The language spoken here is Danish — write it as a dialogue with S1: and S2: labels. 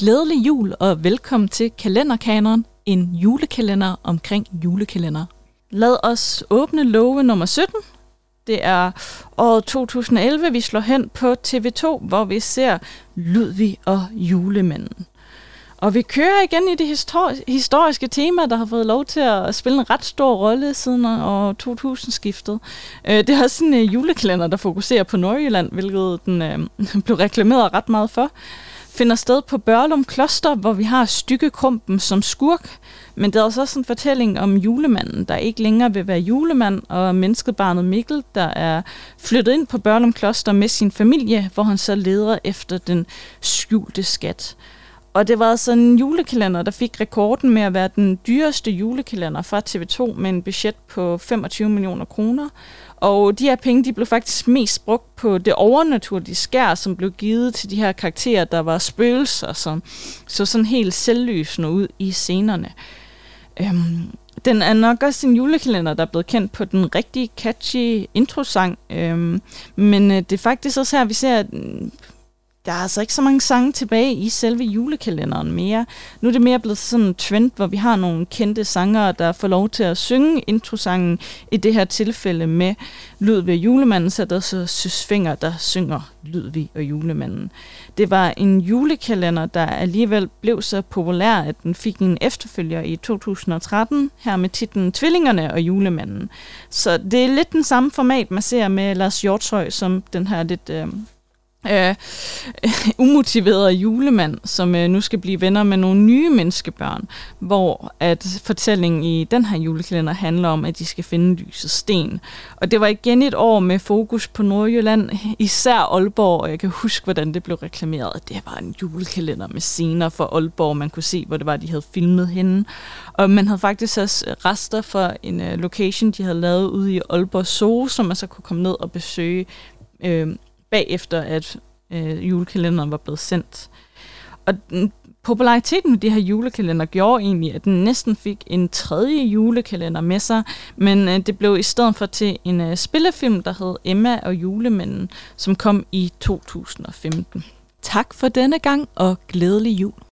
S1: Glædelig jul og velkommen til Kalenderkaneren, en julekalender omkring julekalender. Lad os åbne love nummer 17. Det er året 2011, vi slår hen på TV2, hvor vi ser Ludvig og julemanden. Og vi kører igen i det histori- historiske tema, der har fået lov til at spille en ret stor rolle siden år 2000-skiftet. Øh, det er også sådan en julekalender, der fokuserer på Nordjylland, hvilket den øh, blev reklameret ret meget for finder sted på Børlum Kloster, hvor vi har Stykkekrumpen som skurk. Men det er altså også en fortælling om julemanden, der ikke længere vil være julemand, og menneskebarnet Mikkel, der er flyttet ind på Børlum Kloster med sin familie, hvor han så leder efter den skjulte skat. Og det var sådan en julekalender, der fik rekorden med at være den dyreste julekalender fra TV2 med en budget på 25 millioner kroner. Og de her penge, de blev faktisk mest brugt på det overnaturlige skær, som blev givet til de her karakterer, der var spøgelser, som så sådan helt selvlysende ud i scenerne. Øhm, den er nok også en julekalender, der er blevet kendt på den rigtig catchy introsang. Øhm, men øh, det er faktisk også her, vi ser, der er altså ikke så mange sange tilbage i selve julekalenderen mere. Nu er det mere blevet sådan en trend, hvor vi har nogle kendte sangere, der får lov til at synge introsangen, i det her tilfælde med Ludvig og julemanden, så der så Søsfinger, der synger Ludvig og julemanden. Det var en julekalender, der alligevel blev så populær, at den fik en efterfølger i 2013, her med titlen Tvillingerne og julemanden. Så det er lidt den samme format, man ser med Lars Hjortøj, som den her lidt... Øh, øh, umotiveret julemand, som øh, nu skal blive venner med nogle nye menneskebørn, hvor at fortællingen i den her julekalender handler om, at de skal finde lyset sten. Og det var igen et år med fokus på Nordjylland, især Aalborg, og jeg kan huske, hvordan det blev reklameret. Det var en julekalender med scener fra Aalborg, man kunne se, hvor det var, de havde filmet henne. Og man havde faktisk også øh, rester fra en øh, location, de havde lavet ude i Aalborg Zoo, som man så kunne komme ned og besøge øh, bagefter, at øh, julekalenderen var blevet sendt. Og den, populariteten med de her julekalender gjorde egentlig, at den næsten fik en tredje julekalender med sig, men øh, det blev i stedet for til en øh, spillefilm, der hed Emma og julemanden, som kom i 2015. Tak for denne gang, og glædelig jul.